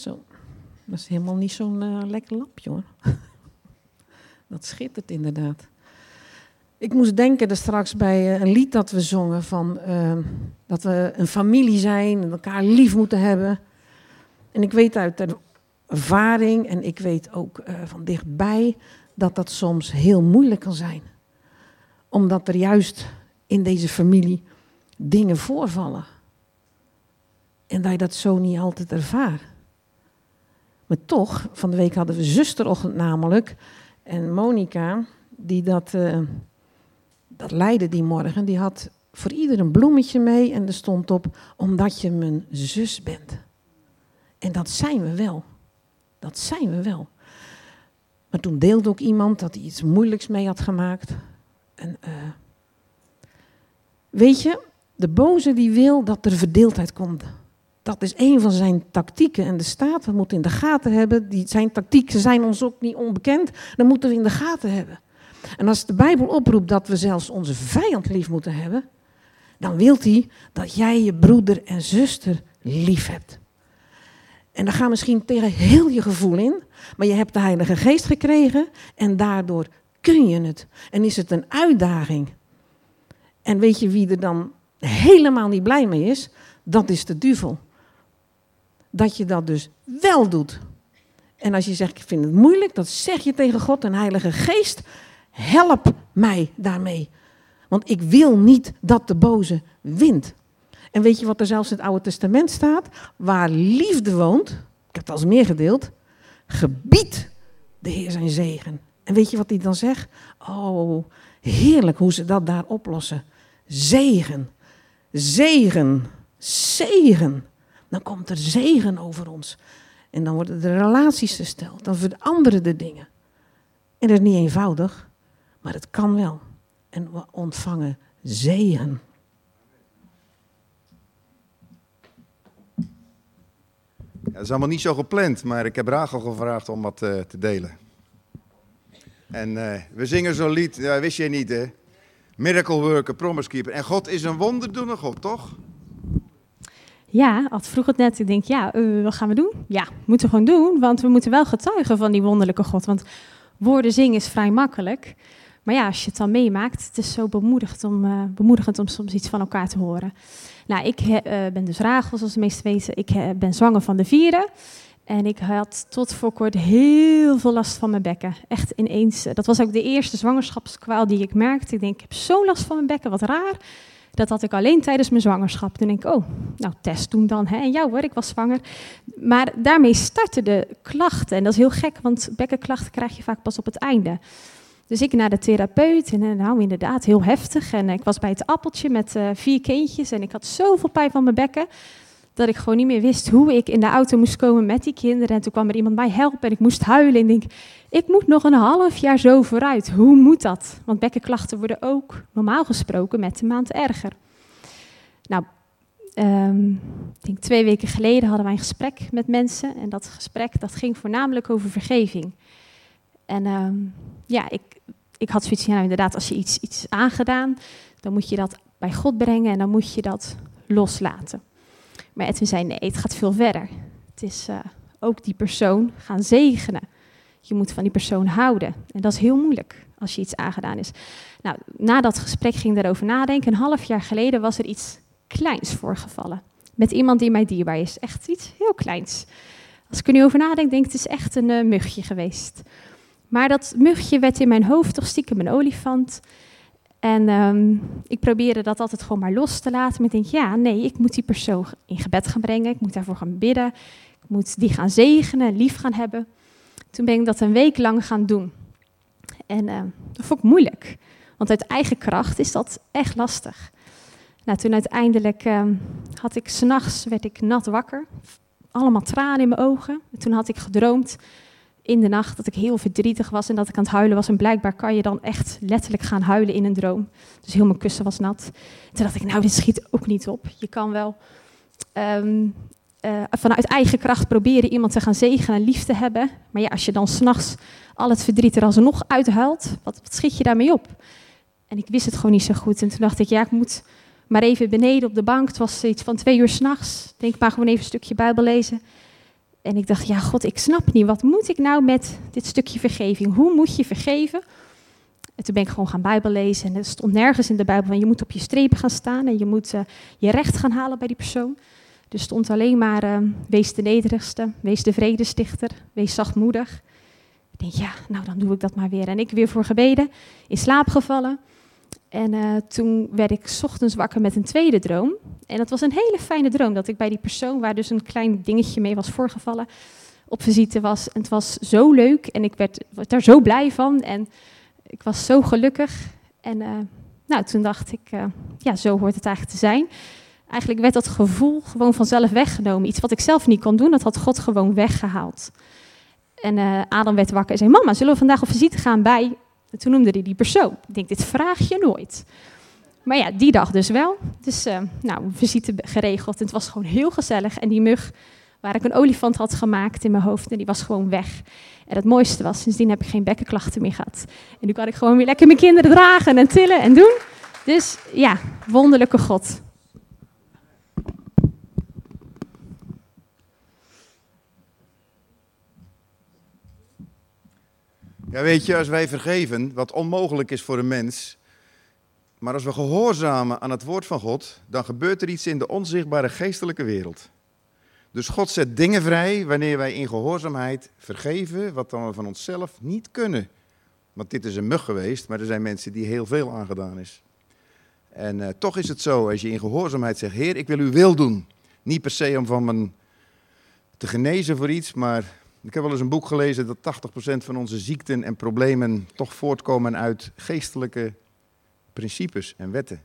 Zo, dat is helemaal niet zo'n uh, lekker lampje hoor. dat schittert inderdaad. Ik moest denken er straks bij uh, een lied dat we zongen van uh, dat we een familie zijn en elkaar lief moeten hebben. En ik weet uit ervaring en ik weet ook van dichtbij dat dat soms heel moeilijk kan zijn. Omdat er juist in deze familie dingen voorvallen. En dat je dat zo niet altijd ervaart. Maar toch, van de week hadden we zusterochtend namelijk. En Monica, die dat, uh, dat leidde die morgen, die had voor ieder een bloemetje mee. En er stond op, omdat je mijn zus bent. En dat zijn we wel. Dat zijn we wel. Maar toen deelde ook iemand dat hij iets moeilijks mee had gemaakt. En uh, weet je, de boze die wil dat er verdeeldheid komt. Dat is een van zijn tactieken. En de staat, we moeten in de gaten hebben, die, zijn tactieken zijn ons ook niet onbekend, dan moeten we in de gaten hebben. En als de Bijbel oproept dat we zelfs onze vijand lief moeten hebben, dan wil hij dat jij je broeder en zuster lief hebt. En dan ga misschien tegen heel je gevoel in, maar je hebt de Heilige Geest gekregen en daardoor kun je het. En is het een uitdaging. En weet je wie er dan helemaal niet blij mee is? Dat is de duivel. Dat je dat dus wel doet. En als je zegt, ik vind het moeilijk, dan zeg je tegen God en Heilige Geest, help mij daarmee. Want ik wil niet dat de boze wint. En weet je wat er zelfs in het Oude Testament staat? Waar liefde woont, ik heb het al eens meer gedeeld, gebied de Heer zijn zegen. En weet je wat hij dan zegt? Oh, heerlijk hoe ze dat daar oplossen. Zegen, zegen, zegen. Dan komt er zegen over ons. En dan worden de relaties gesteld, dan veranderen de dingen. En dat is niet eenvoudig, maar het kan wel. En we ontvangen zegen. Ja, dat is allemaal niet zo gepland, maar ik heb Rachel gevraagd om wat uh, te delen. En uh, we zingen zo'n lied, wist je niet hè? Miracle worker, promise keeper. En God is een wonderdoende God, toch? Ja, Ad vroeg het net. Ik denk, ja, uh, wat gaan we doen? Ja, moeten we gewoon doen, want we moeten wel getuigen van die wonderlijke God. Want woorden zingen is vrij makkelijk. Maar ja, als je het dan meemaakt, het is zo bemoedigend om, uh, bemoedigend om soms iets van elkaar te horen. Nou, ik uh, ben dus Rachel, zoals de meesten weten. Ik ben zwanger van de vierde. En ik had tot voor kort heel veel last van mijn bekken. Echt ineens. Dat was ook de eerste zwangerschapskwaal die ik merkte. Ik denk, ik heb zo last van mijn bekken, wat raar. Dat had ik alleen tijdens mijn zwangerschap. Toen denk ik, oh, nou, test doen dan. Hè? En jou hoor, ik was zwanger. Maar daarmee starten de klachten. En dat is heel gek, want bekkenklachten krijg je vaak pas op het einde. Dus ik naar de therapeut en nou inderdaad heel heftig. En ik was bij het appeltje met uh, vier kindjes en ik had zoveel pijn van mijn bekken dat ik gewoon niet meer wist hoe ik in de auto moest komen met die kinderen. En toen kwam er iemand mij helpen en ik moest huilen. En denk, ik moet nog een half jaar zo vooruit. Hoe moet dat? Want bekkenklachten worden ook normaal gesproken met de maand erger. Nou, um, ik denk twee weken geleden hadden wij een gesprek met mensen. En dat gesprek dat ging voornamelijk over vergeving. En um, ja, ik, ik had zoiets van, nou, inderdaad, als je iets, iets aangedaan, dan moet je dat bij God brengen en dan moet je dat loslaten. Maar Edwin zei, nee, het gaat veel verder. Het is uh, ook die persoon gaan zegenen. Je moet van die persoon houden. En dat is heel moeilijk als je iets aangedaan is. Nou, na dat gesprek ging ik daarover nadenken. Een half jaar geleden was er iets kleins voorgevallen. Met iemand die mij dierbaar is. Echt iets heel kleins. Als ik er nu over nadenk, denk ik, het is echt een uh, mugje geweest. Maar dat mugje werd in mijn hoofd toch stiekem een olifant. En um, ik probeerde dat altijd gewoon maar los te laten. Maar ik denk, ja, nee, ik moet die persoon in gebed gaan brengen. Ik moet daarvoor gaan bidden. Ik moet die gaan zegenen, lief gaan hebben. Toen ben ik dat een week lang gaan doen. En uh, dat vond ik moeilijk. Want uit eigen kracht is dat echt lastig. Nou, toen uiteindelijk uh, had ik s'nachts, werd ik nat wakker. Allemaal tranen in mijn ogen. En toen had ik gedroomd in de nacht dat ik heel verdrietig was en dat ik aan het huilen was. En blijkbaar kan je dan echt letterlijk gaan huilen in een droom. Dus heel mijn kussen was nat. Toen dacht ik, nou, dit schiet ook niet op. Je kan wel um, uh, vanuit eigen kracht proberen iemand te gaan zegenen en lief te hebben. Maar ja, als je dan s'nachts al het verdriet er alsnog uithuilt, wat, wat schiet je daarmee op? En ik wist het gewoon niet zo goed. En toen dacht ik, ja, ik moet maar even beneden op de bank. Het was iets van twee uur s'nachts. Denk maar gewoon even een stukje Bijbel lezen. En ik dacht, ja God, ik snap niet, wat moet ik nou met dit stukje vergeving? Hoe moet je vergeven? En toen ben ik gewoon gaan Bijbel lezen en er stond nergens in de Bijbel van je moet op je strepen gaan staan en je moet uh, je recht gaan halen bij die persoon. Er stond alleen maar uh, wees de nederigste, wees de vredestichter, wees zachtmoedig. Ik denk, ja, nou dan doe ik dat maar weer. En ik weer voor gebeden, in slaap gevallen. En uh, toen werd ik ochtends wakker met een tweede droom. En dat was een hele fijne droom, dat ik bij die persoon, waar dus een klein dingetje mee was voorgevallen, op visite was. En het was zo leuk en ik werd, daar zo blij van. En ik was zo gelukkig. En uh, nou, toen dacht ik, uh, ja, zo hoort het eigenlijk te zijn. Eigenlijk werd dat gevoel gewoon vanzelf weggenomen. Iets wat ik zelf niet kon doen, dat had God gewoon weggehaald. En Adam werd wakker en zei, mama, zullen we vandaag op visite gaan bij... En toen noemde hij die persoon. Ik denk, dit vraag je nooit. Maar ja, die dag dus wel. Dus uh, nou, een visite geregeld. En het was gewoon heel gezellig. En die mug waar ik een olifant had gemaakt in mijn hoofd en die was gewoon weg. En het mooiste was, sindsdien heb ik geen bekkenklachten meer gehad. En nu kan ik gewoon weer lekker mijn kinderen dragen en tillen en doen. Dus ja, wonderlijke God. Ja, weet je, als wij vergeven, wat onmogelijk is voor een mens, maar als we gehoorzamen aan het woord van God, dan gebeurt er iets in de onzichtbare geestelijke wereld. Dus God zet dingen vrij wanneer wij in gehoorzaamheid vergeven, wat dan we van onszelf niet kunnen. Want dit is een mug geweest, maar er zijn mensen die heel veel aangedaan is. En uh, toch is het zo, als je in gehoorzaamheid zegt, Heer, ik wil uw wil doen. Niet per se om van mijn te genezen voor iets, maar ik heb wel eens een boek gelezen dat 80% van onze ziekten en problemen toch voortkomen uit geestelijke principes en wetten.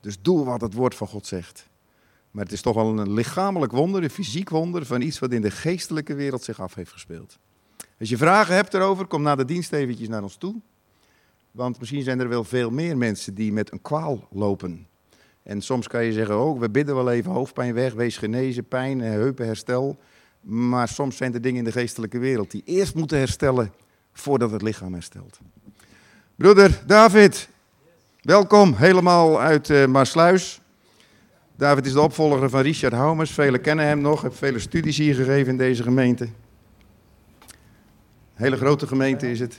Dus doe wat het woord van God zegt. Maar het is toch wel een lichamelijk wonder, een fysiek wonder van iets wat in de geestelijke wereld zich af heeft gespeeld. Als je vragen hebt erover, kom na de dienst eventjes naar ons toe. Want misschien zijn er wel veel meer mensen die met een kwaal lopen. En soms kan je zeggen, oh, we bidden wel even hoofdpijn weg, wees genezen, pijn, heupenherstel. Maar soms zijn er dingen in de geestelijke wereld die eerst moeten herstellen voordat het lichaam herstelt. Broeder David, welkom helemaal uit uh, Maasluis. David is de opvolger van Richard Houmers. Velen kennen hem nog. Heeft vele studies hier gegeven in deze gemeente. Een hele grote gemeente is het.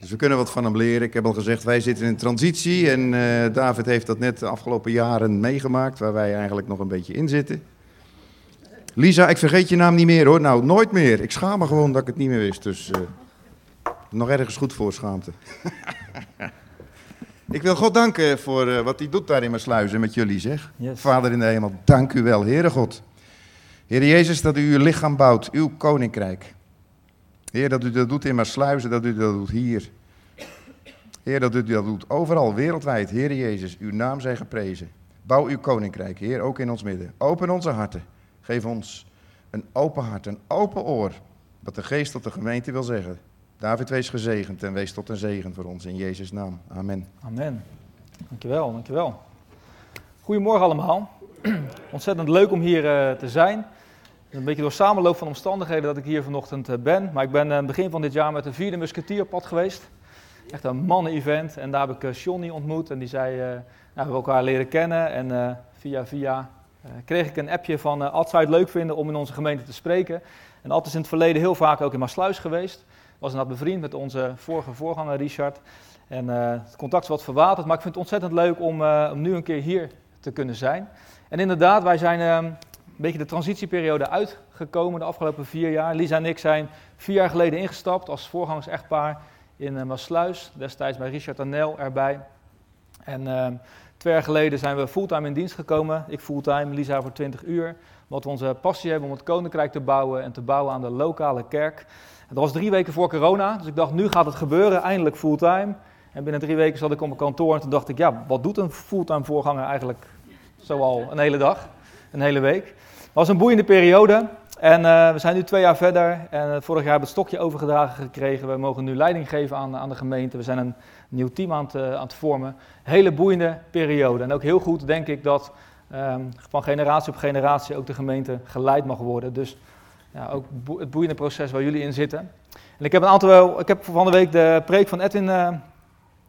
Dus we kunnen wat van hem leren. Ik heb al gezegd, wij zitten in transitie. En uh, David heeft dat net de afgelopen jaren meegemaakt, waar wij eigenlijk nog een beetje in zitten. Lisa, ik vergeet je naam niet meer hoor. Nou, nooit meer. Ik schaam me gewoon dat ik het niet meer wist. Dus uh, nog ergens goed voor schaamte. Ik wil God danken voor uh, wat hij doet daar in mijn sluizen met jullie, zeg. Yes. Vader in de hemel, dank u wel, Heere God. Heer Jezus, dat u uw lichaam bouwt, uw koninkrijk. Heer, dat u dat doet in mijn sluizen, dat u dat doet hier. Heer, dat u dat doet overal, wereldwijd. Heer Jezus, uw naam zij geprezen. Bouw uw koninkrijk, Heer, ook in ons midden. Open onze harten. Geef ons een open hart, een open oor. Wat de geest tot de gemeente wil zeggen. David, wees gezegend en wees tot een zegen voor ons in Jezus' naam. Amen. Amen. Dankjewel, dankjewel. Goedemorgen allemaal. Ontzettend leuk om hier uh, te zijn. Het een beetje door samenloop van omstandigheden dat ik hier vanochtend uh, ben. Maar ik ben uh, begin van dit jaar met de vierde musketierpad geweest. Echt een mannen-event. En daar heb ik Johnny ontmoet. En die zei, nou, we elkaar leren kennen. En via via kreeg ik een appje van, Ad zou het leuk vinden om in onze gemeente te spreken. En Ad is in het verleden heel vaak ook in Maasluis geweest was inderdaad bevriend met onze vorige voorganger Richard. En uh, het contact is wat verwaterd, maar ik vind het ontzettend leuk om, uh, om nu een keer hier te kunnen zijn. En inderdaad, wij zijn uh, een beetje de transitieperiode uitgekomen de afgelopen vier jaar. Lisa en ik zijn vier jaar geleden ingestapt als voorgangers-echtpaar in uh, Maasluis. Destijds bij Richard Anel erbij. En twee jaar geleden zijn we fulltime in dienst gekomen. Ik fulltime, Lisa voor 20 uur. Wat we onze passie hebben om het koninkrijk te bouwen en te bouwen aan de lokale kerk. Dat was drie weken voor corona, dus ik dacht, nu gaat het gebeuren, eindelijk fulltime. En binnen drie weken zat ik op mijn kantoor en toen dacht ik, ja, wat doet een fulltime voorganger eigenlijk zoal een hele dag, een hele week. Het was een boeiende periode en uh, we zijn nu twee jaar verder en uh, vorig jaar hebben we het stokje overgedragen gekregen. We mogen nu leiding geven aan, aan de gemeente, we zijn een nieuw team aan het, uh, aan het vormen. Hele boeiende periode en ook heel goed denk ik dat um, van generatie op generatie ook de gemeente geleid mag worden. Dus ja, ook het boeiende proces waar jullie in zitten. En ik heb een aantal, ik heb van de week de preek van Edwin uh,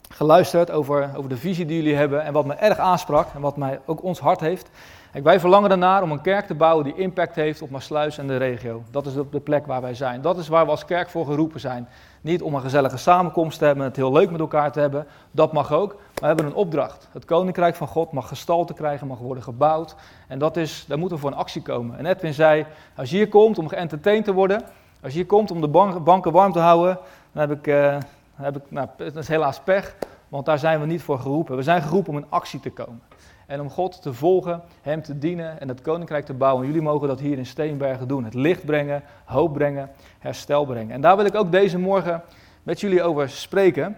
geluisterd over, over de visie die jullie hebben en wat me erg aansprak en wat mij ook ons hart heeft. Kijk, wij verlangen ernaar om een kerk te bouwen die impact heeft op Maasluis en de regio. Dat is de plek waar wij zijn. Dat is waar we als kerk voor geroepen zijn. Niet om een gezellige samenkomst te hebben, het heel leuk met elkaar te hebben. Dat mag ook. Maar we hebben een opdracht. Het koninkrijk van God mag gestalte krijgen, mag worden gebouwd. En dat is, daar moeten we voor een actie komen. En Edwin zei, als je hier komt om geëntertained te worden, als je hier komt om de banken warm te houden, dan heb ik, uh, heb ik nou, dat is helaas pech. Want daar zijn we niet voor geroepen. We zijn geroepen om in actie te komen. En om God te volgen, Hem te dienen en het koninkrijk te bouwen. jullie mogen dat hier in Steenbergen doen. Het licht brengen, hoop brengen, herstel brengen. En daar wil ik ook deze morgen met jullie over spreken.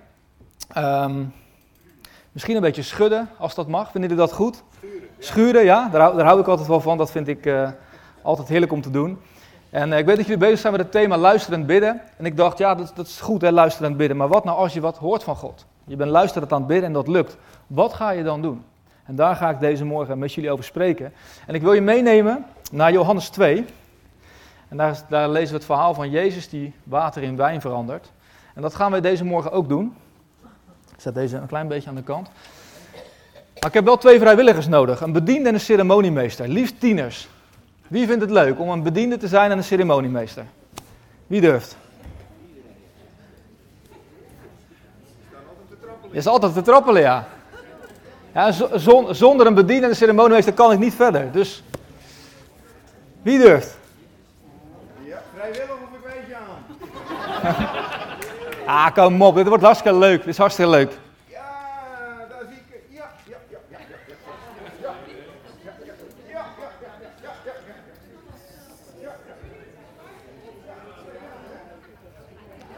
Ehm, misschien een beetje schudden, als dat mag. Vinden jullie dat goed? Schuren, ja. Daar, daar hou ik altijd wel van. Dat vind ik uh, altijd heerlijk om te doen. En uh, ik weet dat jullie bezig zijn met het thema luisterend bidden. En ik dacht, ja, dat, dat is goed, hè, luisterend bidden. Maar wat nou als je wat hoort van God? Je bent luisterend aan het bidden en dat lukt. Wat ga je dan doen? En daar ga ik deze morgen met jullie over spreken. En ik wil je meenemen naar Johannes 2. En daar, lezen we het verhaal van Jezus die water in wijn verandert. En dat gaan we deze morgen ook doen. Ik zet deze een klein beetje aan de kant. Maar ik heb wel twee vrijwilligers nodig. Een bediende en een ceremoniemeester. Liefst tieners. Wie vindt het leuk om een bediende te zijn en een ceremoniemeester? Wie durft? Je is altijd te trappelen, ja. Ja zonder een bediende en een ceremoniemeester kan ik niet verder. Dus wie durft? Ja, vrijwillig of ik weet je aan. ah, kom op, dit wordt hartstikke leuk. Dit is hartstikke leuk. Ja, daar zie ik. Ja, ja, ja, ja, ja.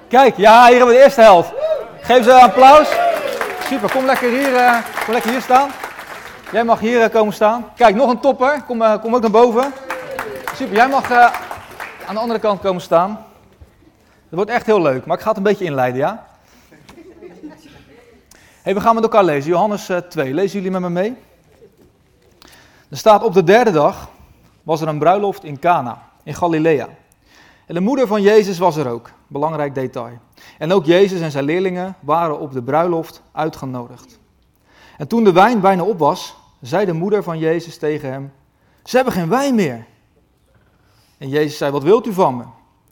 Kijk, ja, hier hebben we de eerste helft. Geef ze een applaus. Super, kom lekker hier, uh, kom lekker hier staan. Jij mag hier uh, komen staan. Kijk, nog een topper. Kom, uh, kom ook naar boven. Super, jij mag aan de andere kant komen staan. Dat wordt echt heel leuk, maar ik ga het een beetje inleiden, ja? Hey, we gaan met elkaar lezen. Johannes 2. Lezen jullie met me mee? Er staat op de derde dag was er een bruiloft in Cana, in Galilea. En de moeder van Jezus was er ook. Belangrijk detail. En ook Jezus en zijn leerlingen waren op de bruiloft uitgenodigd. En toen de wijn bijna op was, zei de moeder van Jezus tegen hem: Ze hebben geen wijn meer. En Jezus zei: Wat wilt u van me?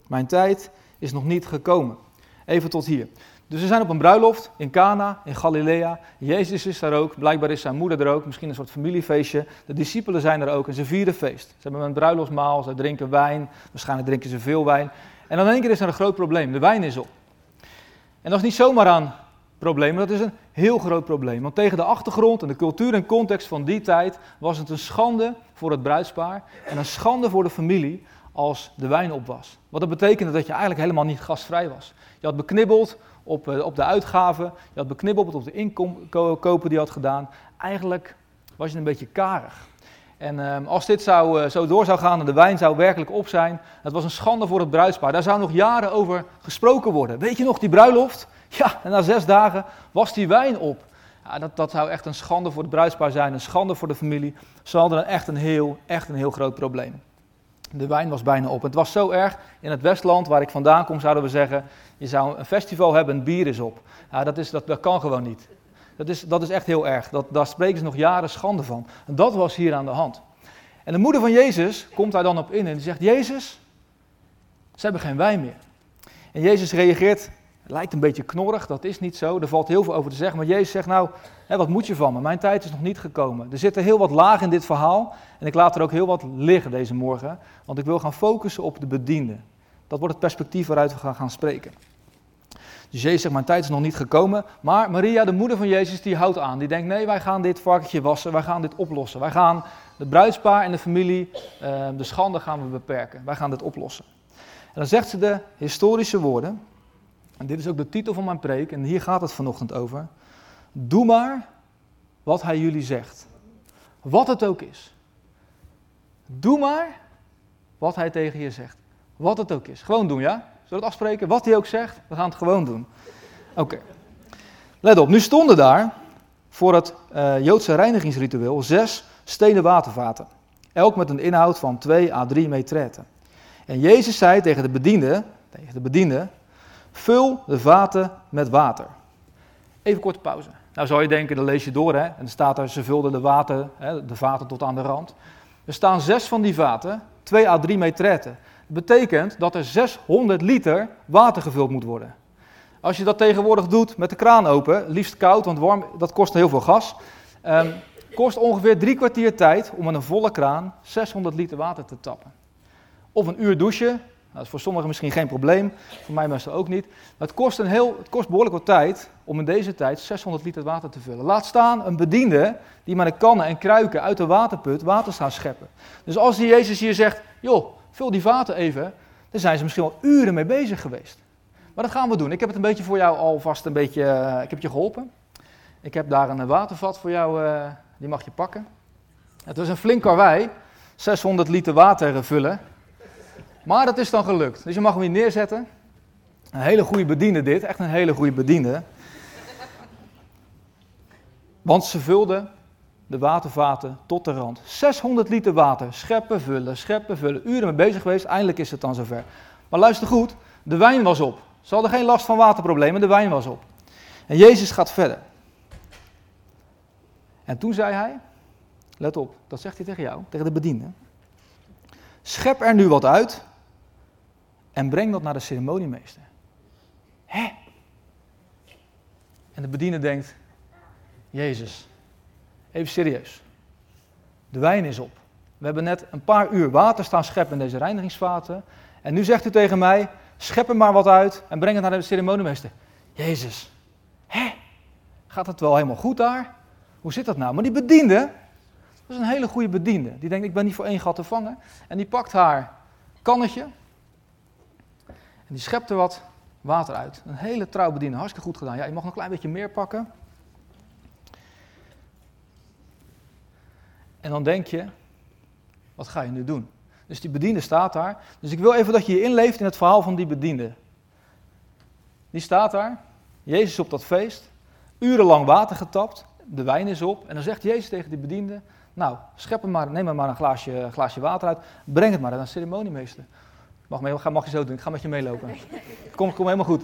Mijn tijd is nog niet gekomen. Even tot hier. Dus we zijn op een bruiloft in Cana, in Galilea. Jezus is daar ook, blijkbaar is zijn moeder er ook, misschien een soort familiefeestje. De discipelen zijn er ook en ze vieren feest. Ze hebben een bruiloftsmaal, ze drinken wijn, waarschijnlijk drinken ze veel wijn. En dan in één keer is er een groot probleem, de wijn is op. En dat is niet zomaar aan probleem, dat is een heel groot probleem. Want tegen de achtergrond en de cultuur en context van die tijd was het een schande voor het bruidspaar en een schande voor de familie als de wijn op was. Wat dat betekende dat je eigenlijk helemaal niet gastvrij was. Je had beknibbeld op, eh, op de uitgaven, je had beknibbeld op de inkopen die je had gedaan. Eigenlijk was je een beetje karig. En um, als dit zou, uh, zo door zou gaan en de wijn zou werkelijk op zijn, het was een schande voor het bruidspaar. Daar zou nog jaren over gesproken worden. Weet je nog, die bruiloft? Ja, en na zes dagen was die wijn op. Ja, dat, dat zou echt een schande voor het bruidspaar zijn, een schande voor de familie. Ze hadden echt een heel, echt een heel groot probleem. De wijn was bijna op. Het was zo erg, in het Westland, waar ik vandaan kom, zouden we zeggen, je zou een festival hebben en bier is op. Ja, dat, is, dat kan gewoon niet. Dat is, dat is echt heel erg. Dat, daar spreken ze nog jaren schande van. En dat was hier aan de hand. En de moeder van Jezus komt daar dan op in en die zegt: Jezus, ze hebben geen wijn meer. En Jezus reageert, het lijkt een beetje knorrig, dat is niet zo. Er valt heel veel over te zeggen. Maar Jezus zegt: Nou, wat moet je van me? Mijn tijd is nog niet gekomen. Er zitten heel wat lagen in dit verhaal. En ik laat er ook heel wat liggen deze morgen. Want ik wil gaan focussen op de bediende. Dat wordt het perspectief waaruit we gaan, gaan spreken. Dus Jezus zegt, mijn tijd is nog niet gekomen. Maar Maria, de moeder van Jezus, die houdt aan. Die denkt, nee, wij gaan dit varkentje wassen, wij gaan dit oplossen. Wij gaan het bruidspaar en de familie, uh, de schande gaan we beperken. Wij gaan dit oplossen. En dan zegt ze de historische woorden. En dit is ook de titel van mijn preek, en hier gaat het vanochtend over. Doe maar wat hij jullie zegt. Wat het ook is. Doe maar wat hij tegen je zegt. Wat het ook is. Gewoon doen, ja? Zullen we het afspreken? Wat hij ook zegt, we gaan het gewoon doen. Oké. Let op, nu stonden daar voor het uh, Joodse reinigingsritueel zes stenen watervaten. Elk met een inhoud van 2 à 3 metreten. En Jezus zei tegen de bediende, tegen de bediende, vul de vaten met water. Even korte pauze. Nou zou je denken, dan lees je door, hè? En dan staat er, ze vulden de, water, hè, de vaten tot aan de rand. Er staan zes van die vaten, 2 à 3 metretten. Dat betekent dat er 600 liter water gevuld moet worden. Als je dat tegenwoordig doet met de kraan open, liefst koud, want warm, dat kost heel veel gas. Um, kost ongeveer drie kwartier tijd om met een volle kraan 600 liter water te tappen. Of een uur douchen, dat is voor sommigen misschien geen probleem, voor mij meestal ook niet. Maar het kost, een heel, het kost behoorlijk wat tijd om in deze tijd 600 liter water te vullen. Laat staan een bediende die met een kannen en kruiken uit de waterput water staat scheppen. Dus als die Jezus hier zegt, joh, vul die vaten even, dan zijn ze misschien wel uren mee bezig geweest. Maar dat gaan we doen. Ik heb het een beetje voor jou alvast een beetje, uh, ik heb je geholpen. Ik heb daar een watervat voor jou, uh, die mag je pakken. Het was een flink karwei, 600 liter water vullen. Maar dat is dan gelukt. Dus je mag hem hier neerzetten. Een hele goede bediende dit, echt een hele goede bediende. Want ze vulden de watervaten tot de rand. 600 liter water, scheppen, vullen, scheppen, vullen. Uren mee bezig geweest, eindelijk is het dan zover. Maar luister goed, de wijn was op. Ze hadden geen last van waterproblemen, de wijn was op. En Jezus gaat verder. En toen zei hij, let op, dat zegt hij tegen jou, tegen de bediende. Schep er nu wat uit en breng dat naar de ceremoniemeester. Hè? En de bediende denkt, Jezus, even serieus. De wijn is op. We hebben net een paar uur water staan scheppen in deze reinigingsvaten. En nu zegt u tegen mij, schep er maar wat uit en breng het naar de ceremoniemeester. Jezus, hè? Gaat het wel helemaal goed daar? Hoe zit dat nou? Maar die bediende, dat is een hele goede bediende. Die denkt, ik ben niet voor één gat te vangen. En die pakt haar kannetje die schept er wat water uit. Een hele trouw bediende, hartstikke goed gedaan. Ja, je mag nog een klein beetje meer pakken. En dan denk je, wat ga je nu doen? Dus die bediende staat daar. Dus ik wil even dat je je inleeft in het verhaal van die bediende. Die staat daar, Jezus op dat feest, urenlang water getapt, de wijn is op. En dan zegt Jezus tegen die bediende, nou, schep hem maar, neem maar, een glaasje, glaasje water uit, breng het maar naar een ceremoniemeester. Mag, mee, mag je zo doen, ik ga met je meelopen. Kom, kom helemaal goed.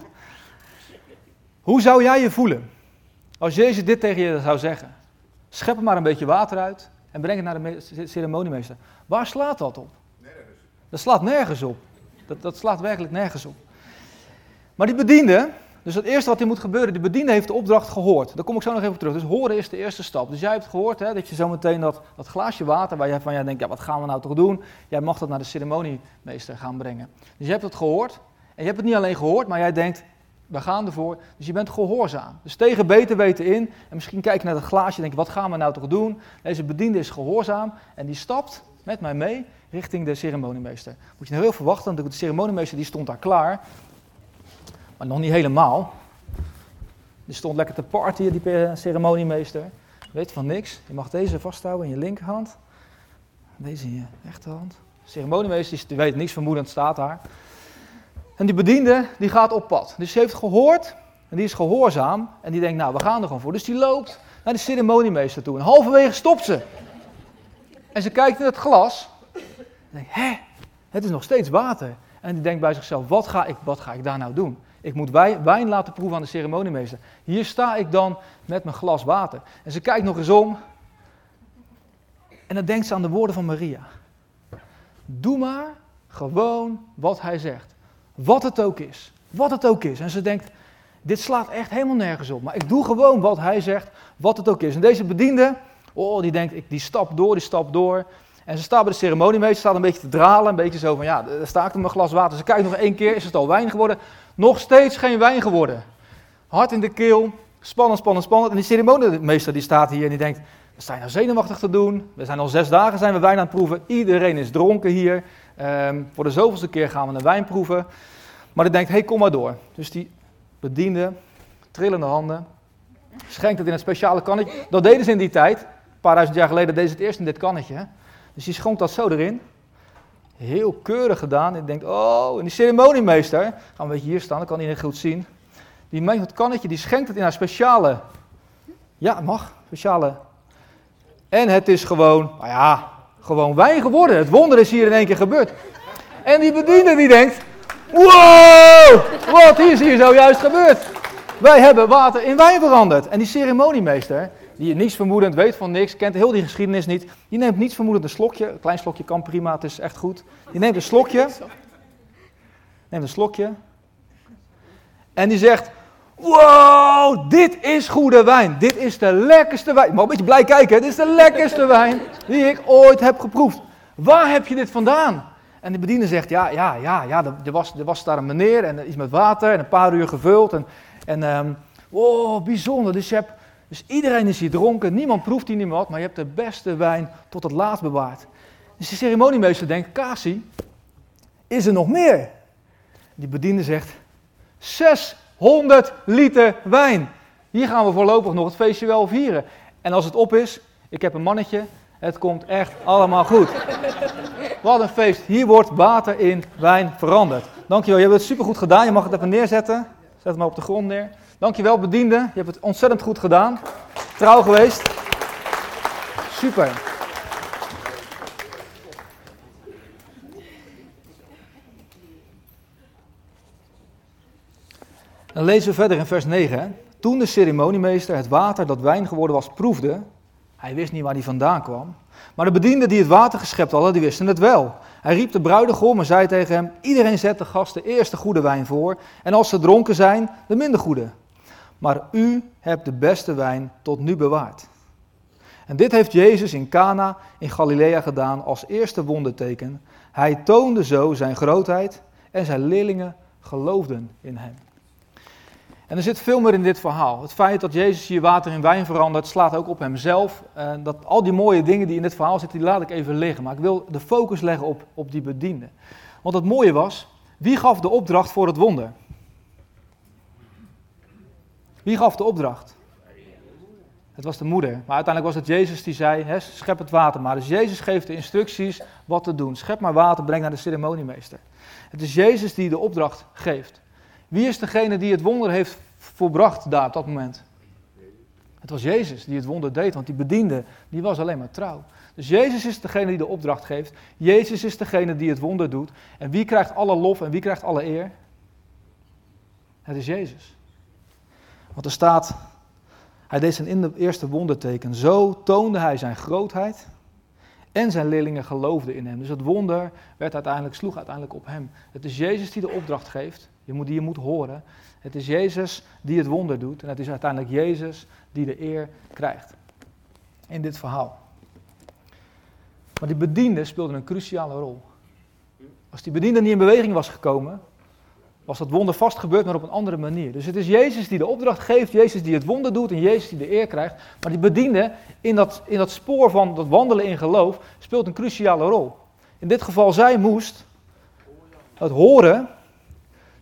Hoe zou jij je voelen als Jezus dit tegen je zou zeggen? Schep er maar een beetje water uit en breng het naar de ceremoniemeester. Waar slaat dat op? Nergens. Dat slaat nergens op. Dat, dat slaat werkelijk nergens op. Maar die bediende, dus het eerste wat hier moet gebeuren, de bediende heeft de opdracht gehoord. Daar kom ik zo nog even op terug. Dus horen is de eerste stap. Dus jij hebt gehoord hè, dat je zometeen dat, dat glaasje water, waar jij van jij denkt, ja wat gaan we nou toch doen? Jij mag dat naar de ceremoniemeester gaan brengen. Dus je hebt het gehoord. En je hebt het niet alleen gehoord, maar jij denkt, we gaan ervoor. Dus je bent gehoorzaam. Dus tegen beter weten in. En misschien kijk je naar het glaasje en denk wat gaan we nou toch doen? Deze bediende is gehoorzaam en die stapt met mij mee richting de ceremoniemeester. Moet je nou heel verwachten, want de ceremoniemeester die stond daar klaar. Maar nog niet helemaal. Die stond lekker te partyen, die ceremoniemeester. Weet van niks. Je mag deze vasthouden in je linkerhand. Deze in je rechterhand. De ceremoniemeester die weet niks vermoedend, staat daar. En die bediende, die gaat op pad. Dus ze heeft gehoord en die is gehoorzaam. En die denkt, nou, we gaan er gewoon voor. Dus die loopt naar de ceremoniemeester toe. En halverwege stopt ze. En ze kijkt in het glas. En denkt, hè, het is nog steeds water. En die denkt bij zichzelf, wat ga ik, wat ga ik daar nou doen? Ik moet wijn laten proeven aan de ceremoniemeester. Hier sta ik dan met mijn glas water. En ze kijkt nog eens om. En dan denkt ze aan de woorden van Maria. Doe maar gewoon wat hij zegt. Wat het ook is. Wat het ook is. En ze denkt, dit slaat echt helemaal nergens op. Maar ik doe gewoon wat hij zegt, wat het ook is. En deze bediende, oh, die denkt, die stapt door, die stapt door. En ze staat bij de ceremoniemeester, staat een beetje te dralen, een beetje zo van, ja, daar sta ik in mijn glas water. Ze kijkt nog één keer, is het al wijn geworden? Nog steeds geen wijn geworden. Hart in de keel, spannend, spannend, spannend. En die ceremoniemeester die staat hier en die denkt, we zijn nou zenuwachtig te doen. We zijn al zes dagen zijn we wijn aan het proeven. Iedereen is dronken hier. Um, voor de zoveelste keer gaan we een wijn proeven. Maar die denkt, hé, hey, kom maar door. Dus die bediende, trillende handen, schenkt het in een speciale kannetje. Dat deden ze in die tijd. Een paar duizend jaar geleden deden ze het eerst in dit kannetje. Dus die schonk dat zo erin. Heel keurig gedaan. En denkt, oh, en die ceremoniemeester, gaan we een beetje hier staan, dan kan niet goed zien. Die neemt het kannetje, die schenkt het in haar speciale, ja, mag, speciale. En het is gewoon, nou ja, gewoon wijn geworden. Het wonder is hier in één keer gebeurd. En die bediende die denkt, wow, wat is hier zojuist gebeurd? wij hebben water in wijn veranderd. En die ceremoniemeester, die niets vermoedend weet van niks, kent heel die geschiedenis niet, die neemt niets vermoedend een slokje. Een klein slokje kan prima, het is echt goed. Die neemt een slokje. Neemt een slokje. En die zegt, wow, dit is goede wijn. Dit is de lekkerste wijn. Maar een beetje blij kijken, dit is de lekkerste wijn die ik ooit heb geproefd. Waar heb je dit vandaan? En de bediende zegt, ja, ja, ja, ja er, was, er was daar een meneer en iets met water en een paar uur gevuld. En, en wow, bijzonder. Dus, je hebt, dus iedereen is hier dronken, niemand proeft hier niet wat, maar je hebt de beste wijn tot het laatst bewaard. Dus de ceremoniemeester denkt, Kasi, is er nog meer? Die bediende zegt, 600 liter wijn. Hier gaan we voorlopig nog het feestje wel vieren. En als het op is, ik heb een mannetje, het komt echt allemaal goed. Wat een feest. Hier wordt water in wijn veranderd. Dankjewel, je hebt het supergoed gedaan. Je mag het even neerzetten. Zet het maar op de grond neer. Dankjewel, bediende. Je hebt het ontzettend goed gedaan. Trouw geweest. Super. Dan lezen we verder in vers 9. Toen de ceremoniemeester het water dat wijn geworden was proefde, hij wist niet waar hij vandaan kwam. Maar de bedienden die het water geschept hadden, die wisten het wel. Hij riep de bruidegom en zei tegen hem, iedereen zet de gasten eerst de goede wijn voor, en als ze dronken zijn, de minder goede. Maar u hebt de beste wijn tot nu bewaard. En dit heeft Jezus in Cana in Galilea gedaan als eerste wonderteken. Hij toonde zo zijn grootheid en zijn leerlingen geloofden in hem. En er zit veel meer in dit verhaal. Het feit dat Jezus hier water in wijn verandert, slaat ook op hemzelf. En dat al die mooie dingen die in dit verhaal zitten, die laat ik even liggen. Maar ik wil de focus leggen op, op die bediende. Want het mooie was, wie gaf de opdracht voor het wonder? Wie gaf de opdracht? Het was de moeder. Maar uiteindelijk was het Jezus die zei, schep het water maar. Dus Jezus geeft de instructies wat te doen. Schep maar water, breng naar de ceremoniemeester. Het is Jezus die de opdracht geeft. Wie is degene die het wonder heeft volbracht daar op dat moment? Het was Jezus die het wonder deed, want die bediende, die was alleen maar trouw. Dus Jezus is degene die de opdracht geeft. Jezus is degene die het wonder doet. En wie krijgt alle lof en wie krijgt alle eer? Het is Jezus. Want er staat, hij deed zijn eerste wonderteken. Zo toonde hij zijn grootheid en zijn leerlingen geloofden in hem. Dus het wonder werd uiteindelijk, sloeg uiteindelijk op hem. Het is Jezus die de opdracht geeft. Je moet, die je moet horen. Het is Jezus die het wonder doet. En het is uiteindelijk Jezus die de eer krijgt. In dit verhaal. Maar die bediende speelde een cruciale rol. Als die bediende niet in beweging was gekomen, was dat wonder vast gebeurd, maar op een andere manier. Dus het is Jezus die de opdracht geeft, Jezus die het wonder doet en Jezus die de eer krijgt. Maar die bediende in dat, in dat spoor van dat wandelen in geloof speelt een cruciale rol. In dit geval, zij moest het horen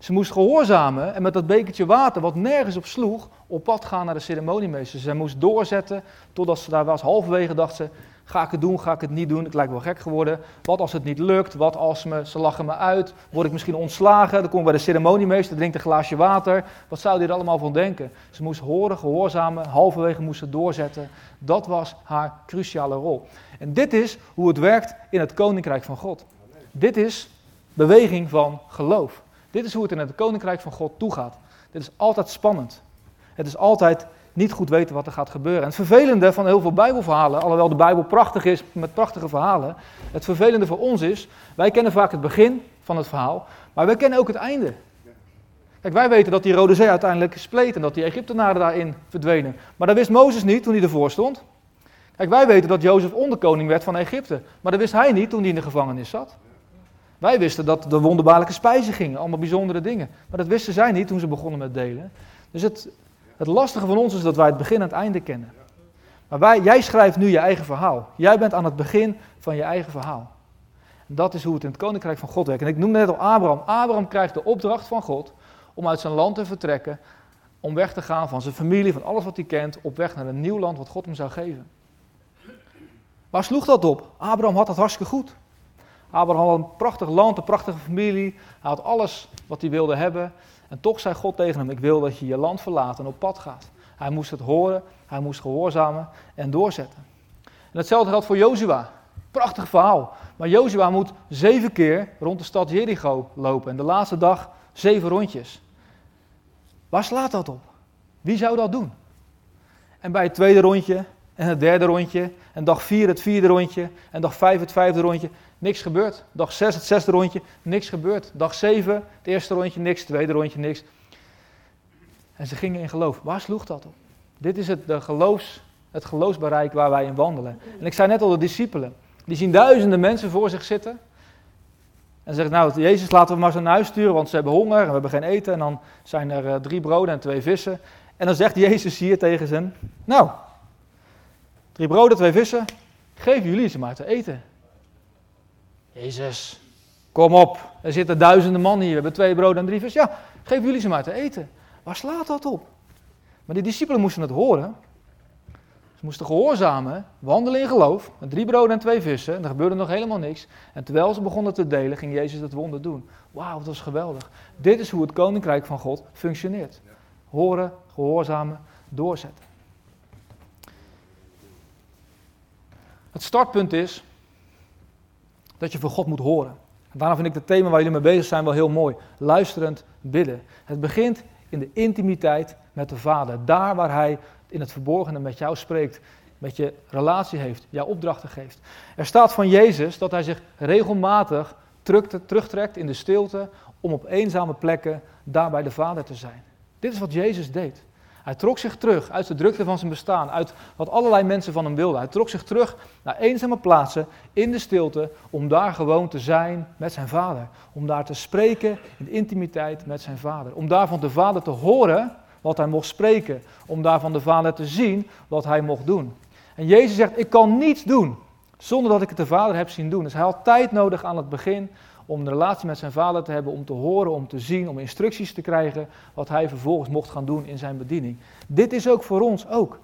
ze moest gehoorzamen en met dat bekertje water, wat nergens op sloeg, op pad gaan naar de ceremoniemeester. Ze moest doorzetten totdat ze daar was. Halverwege dacht ze, ga ik het doen, ga ik het niet doen? Het lijkt wel gek geworden. Wat als het niet lukt? Wat als me, ze lachen me uit? Word ik misschien ontslagen? Dan kom ik bij de ceremoniemeester, drinkt een glaasje water. Wat zou die er allemaal van denken? Ze moest horen, gehoorzamen, halverwege moest ze doorzetten. Dat was haar cruciale rol. En dit is hoe het werkt in het koninkrijk van God. Dit is beweging van geloof. Dit is hoe het in het koninkrijk van God toegaat. Dit is altijd spannend. Het is altijd niet goed weten wat er gaat gebeuren. En het vervelende van heel veel Bijbelverhalen, alhoewel de Bijbel prachtig is met prachtige verhalen, het vervelende voor ons is, wij kennen vaak het begin van het verhaal, maar wij kennen ook het einde. Kijk, wij weten dat die Rode Zee uiteindelijk spleet en dat die Egyptenaren daarin verdwenen. Maar dat wist Mozes niet toen hij ervoor stond. Kijk, wij weten dat Jozef onderkoning werd van Egypte, maar dat wist hij niet toen hij in de gevangenis zat. Wij wisten dat er wonderbaarlijke spijzen gingen, allemaal bijzondere dingen. Maar dat wisten zij niet toen ze begonnen met delen. Dus het, het lastige van ons is dat wij het begin en het einde kennen. Maar wij, jij schrijft nu je eigen verhaal. Jij bent aan het begin van je eigen verhaal. En dat is hoe het in het koninkrijk van God werkt. En ik noemde net al Abraham. Abraham krijgt de opdracht van God om uit zijn land te vertrekken. Om weg te gaan van zijn familie, van alles wat hij kent. Op weg naar een nieuw land wat God hem zou geven. Waar sloeg dat op? Abraham had het hartstikke goed. Abraham had een prachtig land, een prachtige familie. Hij had alles wat hij wilde hebben. En toch zei God tegen hem: Ik wil dat je je land verlaat en op pad gaat. Hij moest het horen, hij moest gehoorzamen en doorzetten. En hetzelfde geldt voor Jozua. Prachtig verhaal. Maar Jozua moet zeven keer rond de stad Jericho lopen. En de laatste dag zeven rondjes. Waar slaat dat op? Wie zou dat doen? En bij het tweede rondje en het derde rondje en dag vier het vierde rondje en dag vijf het vijfde rondje, niks gebeurt. Dag zes het zesde rondje, niks gebeurt. Dag zeven het eerste rondje, niks, het tweede rondje, niks. En ze gingen in geloof. Waar sloeg dat op? Dit is het, de geloofs, het geloofsbereik waar wij in wandelen. En ik zei net al, de discipelen, die zien duizenden mensen voor zich zitten. En zeggen, nou, Jezus, laten we maar zo naar huis sturen, want ze hebben honger en we hebben geen eten. En dan zijn er uh, drie broden en twee vissen. En dan zegt Jezus hier tegen ze, nou, drie broden, twee vissen, geef jullie ze maar te eten. Jezus, kom op, er zitten duizenden man hier, we hebben twee broden en drie vissen. Ja, geef jullie ze maar te eten. Waar slaat dat op? Maar die discipelen moesten het horen. Ze moesten gehoorzamen, wandelen in geloof, met drie broden en twee vissen. En er gebeurde nog helemaal niks. En terwijl ze begonnen te delen, ging Jezus het wonder doen. Wauw, dat was geweldig. Dit is hoe het koninkrijk van God functioneert. Horen, gehoorzamen, doorzetten. Het startpunt is dat je van God moet horen. En daarom vind ik het thema waar jullie mee bezig zijn wel heel mooi. Luisterend bidden. Het begint in de intimiteit met de Vader. Daar waar Hij in het verborgene met jou spreekt, met je relatie heeft, jouw opdrachten geeft. Er staat van Jezus dat Hij zich regelmatig terugtrekt in de stilte om op eenzame plekken daar bij de Vader te zijn. Dit is wat Jezus deed. Hij trok zich terug uit de drukte van zijn bestaan, uit wat allerlei mensen van hem wilden. Hij trok zich terug naar eenzame plaatsen in de stilte om daar gewoon te zijn met zijn vader. Om daar te spreken in intimiteit met zijn vader. Om daar van de vader te horen wat hij mocht spreken. Om daar van de vader te zien wat hij mocht doen. En Jezus zegt, ik kan niets doen zonder dat ik het de vader heb zien doen. Dus hij had tijd nodig aan het begin om een relatie met zijn vader te hebben, om te horen, om te zien, om instructies te krijgen, wat hij vervolgens mocht gaan doen in zijn bediening. Dit is ook voor ons ook.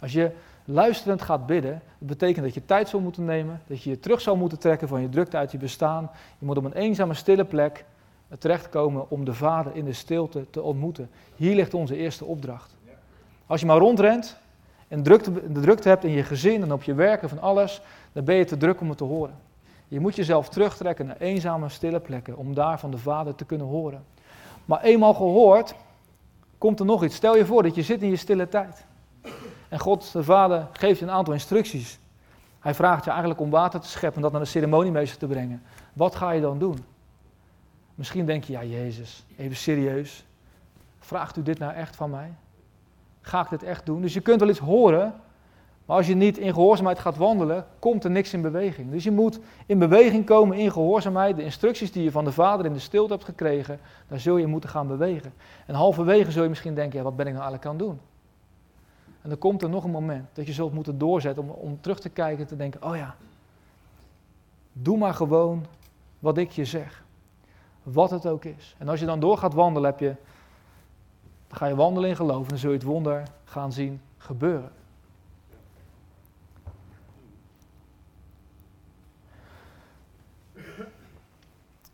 Als je luisterend gaat bidden, dat betekent dat je tijd zou moeten nemen, dat je je terug zou moeten trekken van je drukte uit je bestaan. Je moet op een eenzame, stille plek terechtkomen om de Vader in de stilte te ontmoeten. Hier ligt onze eerste opdracht. Als je maar rondrent en de drukte hebt in je gezin en op je werken van alles, dan ben je te druk om het te horen. Je moet jezelf terugtrekken naar eenzame, stille plekken om daar van de Vader te kunnen horen. Maar eenmaal gehoord, komt er nog iets. Stel je voor dat je zit in je stille tijd. En God, de Vader, geeft je een aantal instructies. Hij vraagt je eigenlijk om water te scheppen en dat naar de ceremoniemeester te brengen. Wat ga je dan doen? Misschien denk je, ja Jezus, even serieus. Vraagt u dit nou echt van mij? Ga ik dit echt doen? Dus je kunt wel iets horen, maar als je niet in gehoorzaamheid gaat wandelen, komt er niks in beweging. Dus je moet in beweging komen in gehoorzaamheid. De instructies die je van de Vader in de stilte hebt gekregen, daar zul je moeten gaan bewegen. En halverwege zul je misschien denken, ja, wat ben ik nou eigenlijk aan het doen? En dan komt er nog een moment dat je zult moeten doorzetten om, om terug te kijken en te denken, oh ja, doe maar gewoon wat ik je zeg. Wat het ook is. En als je dan door gaat wandelen, heb je, dan ga je wandelen in geloof en dan zul je het wonder gaan zien gebeuren.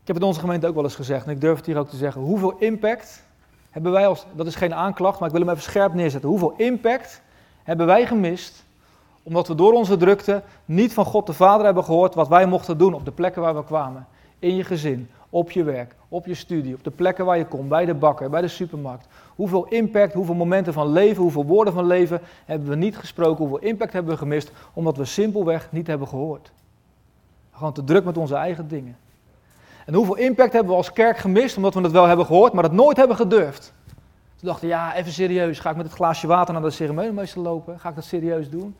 Ik heb het onze gemeente ook wel eens gezegd en ik durf het hier ook te zeggen. Hoeveel impact hebben wij als, dat is geen aanklacht, maar ik wil hem even scherp neerzetten. Hoeveel impact hebben wij gemist omdat we door onze drukte niet van God de Vader hebben gehoord wat wij mochten doen op de plekken waar we kwamen. In je gezin, op je werk, op je studie, op de plekken waar je komt, bij de bakker, bij de supermarkt. Hoeveel impact, hoeveel momenten van leven, hoeveel woorden van leven hebben we niet gesproken, hoeveel impact hebben we gemist omdat we simpelweg niet hebben gehoord. Gewoon te druk met onze eigen dingen. En hoeveel impact hebben we als kerk gemist, omdat we het wel hebben gehoord, maar het nooit hebben gedurfd. Toen dachten ja, even serieus, ga ik met het glaasje water naar de ceremoniemeester lopen? Ga ik dat serieus doen?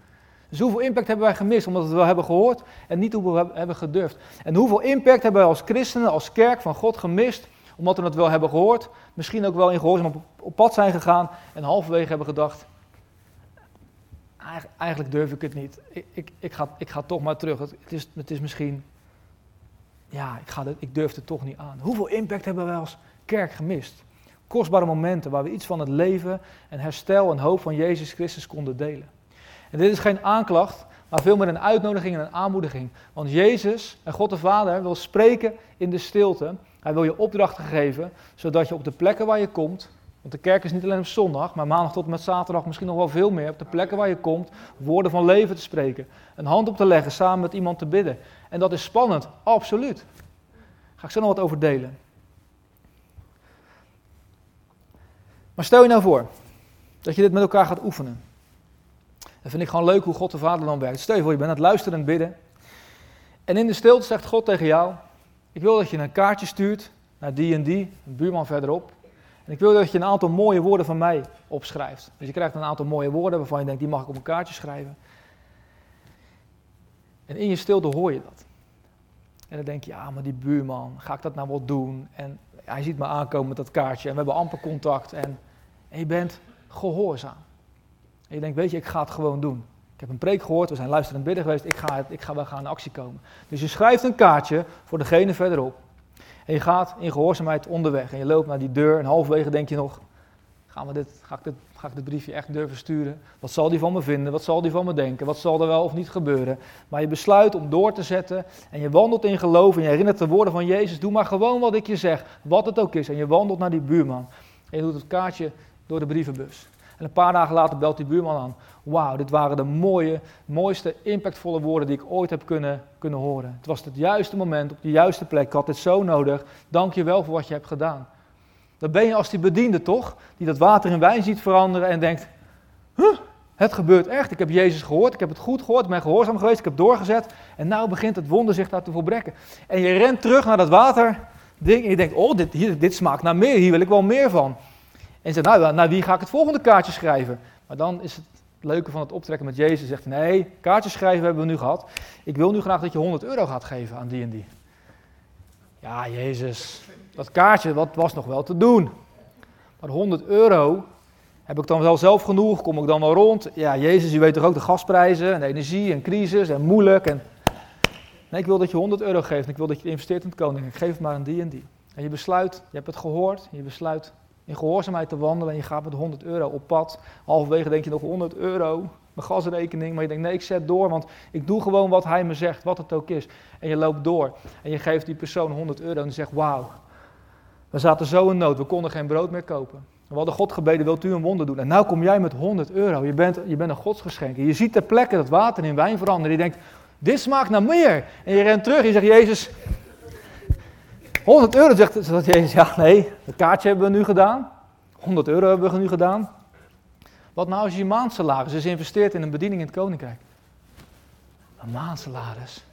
Dus hoeveel impact hebben wij gemist, omdat we het wel hebben gehoord en niet hoeveel we hebben gedurfd? En hoeveel impact hebben wij als christenen, als kerk van God gemist, omdat we het wel hebben gehoord, misschien ook wel in gehoorzaam op, op pad zijn gegaan en halverwege hebben gedacht, eigenlijk durf ik het niet. Ik, ik, ik, ga, ik ga toch maar terug. Het, is, het is misschien ja, ik, ga ik durf het toch niet aan. Hoeveel impact hebben wij als kerk gemist? Kostbare momenten waar we iets van het leven en herstel en hoop van Jezus Christus konden delen. En dit is geen aanklacht, maar veel meer een uitnodiging en een aanmoediging. Want Jezus en God de Vader wil spreken in de stilte. Hij wil je opdrachten geven, zodat je op de plekken waar je komt, want de kerk is niet alleen op zondag, maar maandag tot en met zaterdag misschien nog wel veel meer, op de plekken waar je komt, woorden van leven te spreken. Een hand op te leggen, samen met iemand te bidden. En dat is spannend, absoluut. Ga ik zo nog wat over delen. Maar stel je nou voor, Dat je dit met elkaar gaat oefenen. Dat vind ik gewoon leuk hoe God de Vader dan werkt. Stel je voor, je bent aan het luisteren en bidden. En in de stilte zegt God tegen jou: Ik wil dat je een kaartje stuurt naar die en die, een buurman verderop. En ik wil dat je een aantal mooie woorden van mij opschrijft. Dus je krijgt een aantal mooie woorden waarvan je denkt: die mag ik op een kaartje schrijven. En in je stilte hoor je dat. En dan denk je: ja, maar die buurman, ga ik dat nou wel doen? En hij ziet me aankomen met dat kaartje en we hebben amper contact. En, en je bent gehoorzaam. En je denkt: weet je, ik ga het gewoon doen. Ik heb een preek gehoord, we zijn luisterend bidden geweest, ik ga, ik ga wel gaan in actie komen. Dus je schrijft een kaartje voor degene verderop. En je gaat in gehoorzaamheid onderweg. En je loopt naar die deur en halverwege denk je nog, gaan we dit, ga, ik dit, ga ik dit briefje echt durven sturen? Wat zal die van me vinden? Wat zal die van me denken? Wat zal er wel of niet gebeuren? Maar je besluit om door te zetten en je wandelt in geloof en je herinnert de woorden van Jezus. Doe maar gewoon wat ik je zeg, wat het ook is. En je wandelt naar die buurman en je doet het kaartje door de brievenbus. En een paar dagen later belt die buurman aan. Wauw, dit waren de mooie, mooiste, impactvolle woorden die ik ooit heb kunnen, kunnen horen. Het was het juiste moment, op de juiste plek. Ik had dit zo nodig. Dank je wel voor wat je hebt gedaan. Dan ben je als die bediende toch, die dat water in wijn ziet veranderen en denkt, huh, het gebeurt echt. Ik heb Jezus gehoord, ik heb het goed gehoord, ik ben gehoorzaam geweest, ik heb doorgezet. En nu begint het wonder zich daar te volbrekken. En je rent terug naar dat water ding en je denkt, oh, dit, hier, dit smaakt naar meer, hier wil ik wel meer van. En zegt, nou, naar wie ga ik het volgende kaartje schrijven? Maar dan is het leuke van het optrekken met Jezus. Zegt nee, kaartjes schrijven hebben we nu gehad. Ik wil nu graag dat je 100 euro gaat geven aan die en die. Ja, Jezus, dat kaartje wat was nog wel te doen. Maar 100 euro, heb ik dan wel zelf genoeg? Kom ik dan wel rond? Ja, Jezus, u weet toch ook de gasprijzen en de energie en crisis en moeilijk. En... Nee, ik wil dat je 100 euro geeft en ik wil dat je investeert in het koning. Ik geef het maar aan die en die. En je besluit, je hebt het gehoord, je besluit in gehoorzaamheid te wandelen en je gaat met 100 euro op pad. Halverwege denk je nog 100 euro, mijn gasrekening, maar je denkt nee, ik zet door, want ik doe gewoon wat hij me zegt, wat het ook is. En je loopt door en je geeft die persoon 100 euro en je zegt wauw, we zaten zo in nood, we konden geen brood meer kopen. We hadden God gebeden, wilt u een wonder doen? En nou kom jij met 100 euro, je bent, je bent een godsgeschenk. En je ziet ter plekke dat water in wijn veranderen. Je denkt, dit smaakt naar meer. En je rent terug en je zegt, Jezus, 100 euro, zegt Jezus. Ja, nee, het kaartje hebben we nu gedaan. 100 euro hebben we nu gedaan. Wat nou als je maandsalaris is investeert in een bediening in het koninkrijk? Een maandsalaris.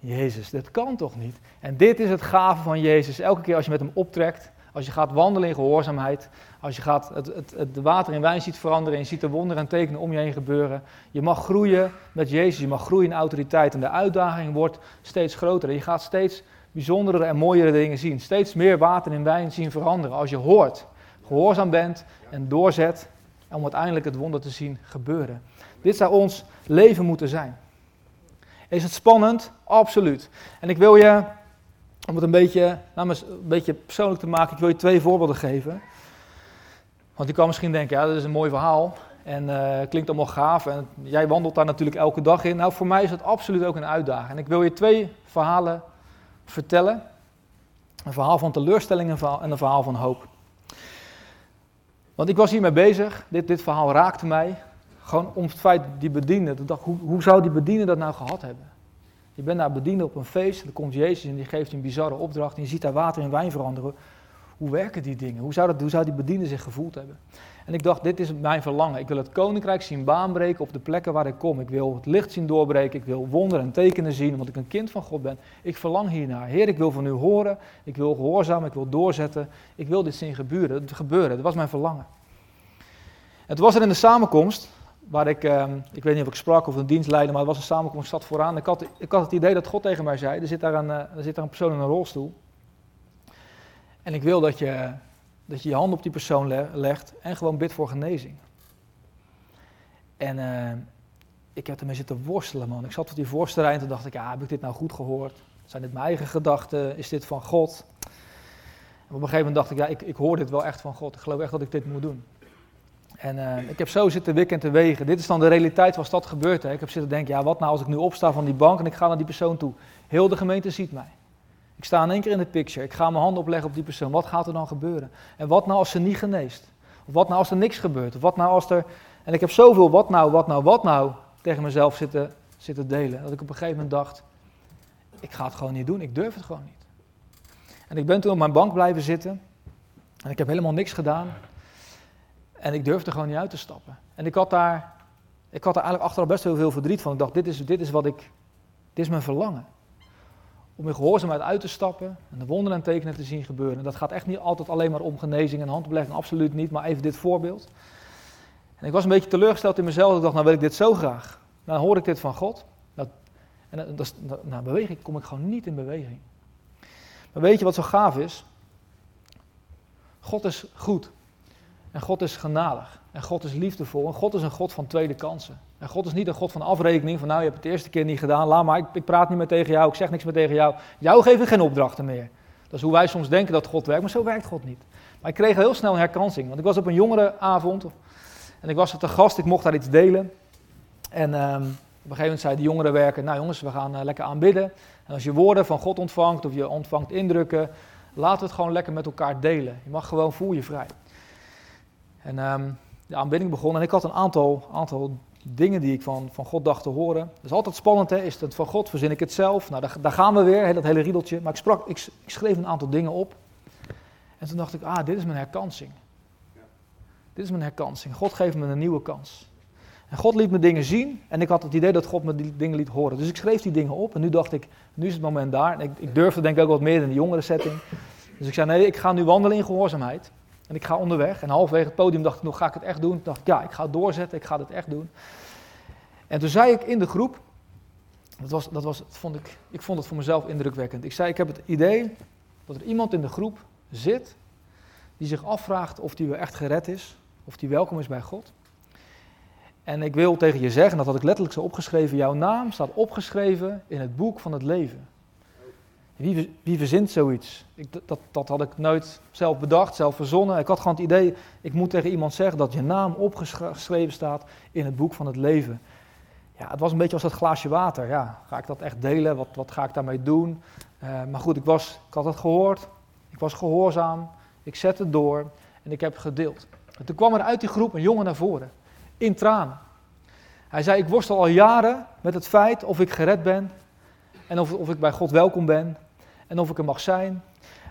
Jezus, dat kan toch niet? En dit is het gave van Jezus. Elke keer als je met hem optrekt, als je gaat wandelen in gehoorzaamheid, als je gaat het, het, het water in wijn ziet veranderen en je ziet de wonderen en tekenen om je heen gebeuren. Je mag groeien met Jezus, je mag groeien in autoriteit en de uitdaging wordt steeds groter. Je gaat steeds bijzondere en mooiere dingen zien. Steeds meer water in wijn zien veranderen. Als je hoort, gehoorzaam bent en doorzet om uiteindelijk het wonder te zien gebeuren. Dit zou ons leven moeten zijn. Is het spannend? Absoluut. En ik wil je, om het een beetje, nou, een beetje persoonlijk te maken, ik wil je twee voorbeelden geven. Want je kan misschien denken, ja, dat is een mooi verhaal. En uh, klinkt allemaal gaaf. En jij wandelt daar natuurlijk elke dag in. Nou, voor mij is het absoluut ook een uitdaging. En ik wil je twee verhalen vertellen. Een verhaal van teleurstelling en een verhaal van hoop. Want ik was hiermee bezig, dit, dit verhaal raakte mij. Gewoon om het feit die bediende. Ik dacht, hoe, hoe zou die bediende dat nou gehad hebben? Je bent daar bediende op een feest, er komt Jezus en die geeft je een bizarre opdracht. En je ziet daar water in wijn veranderen. Hoe werken die dingen? Hoe zou, dat, hoe zou die bediende zich gevoeld hebben? En ik dacht, dit is mijn verlangen. Ik wil het koninkrijk zien baanbreken op de plekken waar ik kom. Ik wil het licht zien doorbreken. Ik wil wonderen en tekenen zien, omdat ik een kind van God ben. Ik verlang hiernaar. Heer, ik wil van u horen. Ik wil gehoorzamen. Ik wil doorzetten. Ik wil dit zien gebeuren. gebeuren. Dat was mijn verlangen. Het was er in de samenkomst, waar ik, ehm, ik weet niet of ik sprak of een dienstleider, maar het was een samenkomst, zat vooraan. Ik had, ik had het idee dat God tegen mij zei, er zit daar een, uh, er zit daar een persoon in een rolstoel. En ik wil dat je dat je je hand op die persoon legt en gewoon bidt voor genezing. En uh, ik heb ermee zitten worstelen, man. Ik zat op die voorstelling en toen dacht ik, ja, heb ik dit nou goed gehoord? Zijn dit mijn eigen gedachten? Is dit van God? Op een gegeven moment dacht ik, ja, ik, ik hoor dit wel echt van God. Ik geloof echt dat ik dit moet doen. En uh, ik heb zo zitten wikken en te wegen. Dit is dan de realiteit was dat gebeurt. Hè. Ik heb zitten denken, ja, wat nou als ik nu opsta van die bank en ik ga naar die persoon toe? Heel de gemeente ziet mij. Ik sta in één keer in de picture. Ik ga mijn hand opleggen op die persoon. Wat gaat er dan gebeuren? En wat nou als ze niet geneest? Of wat nou als er niks gebeurt? Of wat nou als er. En ik heb zoveel wat nou, wat nou, wat nou tegen mezelf zitten, zitten delen. Dat ik op een gegeven moment dacht: ik ga het gewoon niet doen. Ik durf het gewoon niet. En ik ben toen op mijn bank blijven zitten. En ik heb helemaal niks gedaan. En ik durfde gewoon niet uit te stappen. En ik had daar, ik had daar eigenlijk achteraf best heel veel verdriet van. Ik dacht, dit is, dit is wat ik, dit is mijn verlangen. Om in gehoorzaamheid uit te stappen en de wonderen en tekenen te zien gebeuren. En dat gaat echt niet altijd alleen maar om genezing en handoplegging, absoluut niet. Maar even dit voorbeeld. En ik was een beetje teleurgesteld in mezelf. Ik dacht, nou wil ik dit zo graag. Nou hoor ik dit van God. Dat, en dat, dat, nou, beweging kom ik gewoon niet in beweging. Maar weet je wat zo gaaf is? God is goed. En God is genadig. En God is liefdevol. En God is een God van tweede kansen. En God is niet een God van afrekening. Van nou, je hebt het eerste keer niet gedaan. Laat maar, ik, ik praat niet meer tegen jou. Ik zeg niks meer tegen jou. Jou geef ik geen opdrachten meer. Dat is hoe wij soms denken dat God werkt. Maar zo werkt God niet. Maar ik kreeg heel snel een herkansing. Want ik was op een jongerenavond. En ik was er te gast. Ik mocht daar iets delen. En um, op een gegeven moment zei de jongerenwerker. Nou jongens, we gaan uh, lekker aanbidden. En als je woorden van God ontvangt. Of je ontvangt indrukken. Laten we het gewoon lekker met elkaar delen. Je mag gewoon, voel je vrij. En um, de aanbidding begon en ik had een aantal, aantal dingen die ik van, van God dacht te horen. Dat is altijd spannend, hè? is het van God, verzin ik het zelf? Nou, daar, daar gaan we weer, dat hele riedeltje. Maar ik, sprak, ik, ik, schreef een aantal dingen op. En toen dacht ik, ah, dit is mijn herkansing. Ja. Dit is mijn herkansing. God geeft me een nieuwe kans. En God liet me dingen zien en ik had het idee dat God me die dingen liet horen. Dus ik schreef die dingen op en nu dacht ik, nu is het moment daar. En ik, ik durfde denk ik ook wat meer in de jongere setting. Dus ik zei, nee, ik ga nu wandelen in gehoorzaamheid. En ik ga onderweg. En halverwege het podium dacht ik, nog ga ik het echt doen? Ik dacht, ja, ik ga het doorzetten, ik ga het echt doen. En toen zei ik in de groep, dat was, dat was, vond ik, ik vond het voor mezelf indrukwekkend. Ik zei, ik heb het idee dat er iemand in de groep zit die zich afvraagt of die wel echt gered is, of die welkom is bij God. En ik wil tegen je zeggen, dat had ik letterlijk zo opgeschreven, jouw naam staat opgeschreven in het boek van het leven. Wie, wie verzint zoiets? Ik, dat, dat had ik nooit zelf bedacht, zelf verzonnen. Ik had gewoon het idee, ik moet tegen iemand zeggen dat je naam opgeschreven staat in het boek van het leven. Ja, het was een beetje als dat glaasje water. Ja, ga ik dat echt delen? Wat, wat ga ik daarmee doen? Uh, maar goed, ik, was, ik had het gehoord. Ik was gehoorzaam. Ik zette door en ik heb gedeeld. En toen kwam er uit die groep een jongen naar voren, in tranen. Hij zei, ik worstel al jaren met het feit of ik gered ben en of, of ik bij God welkom ben en of ik er mag zijn.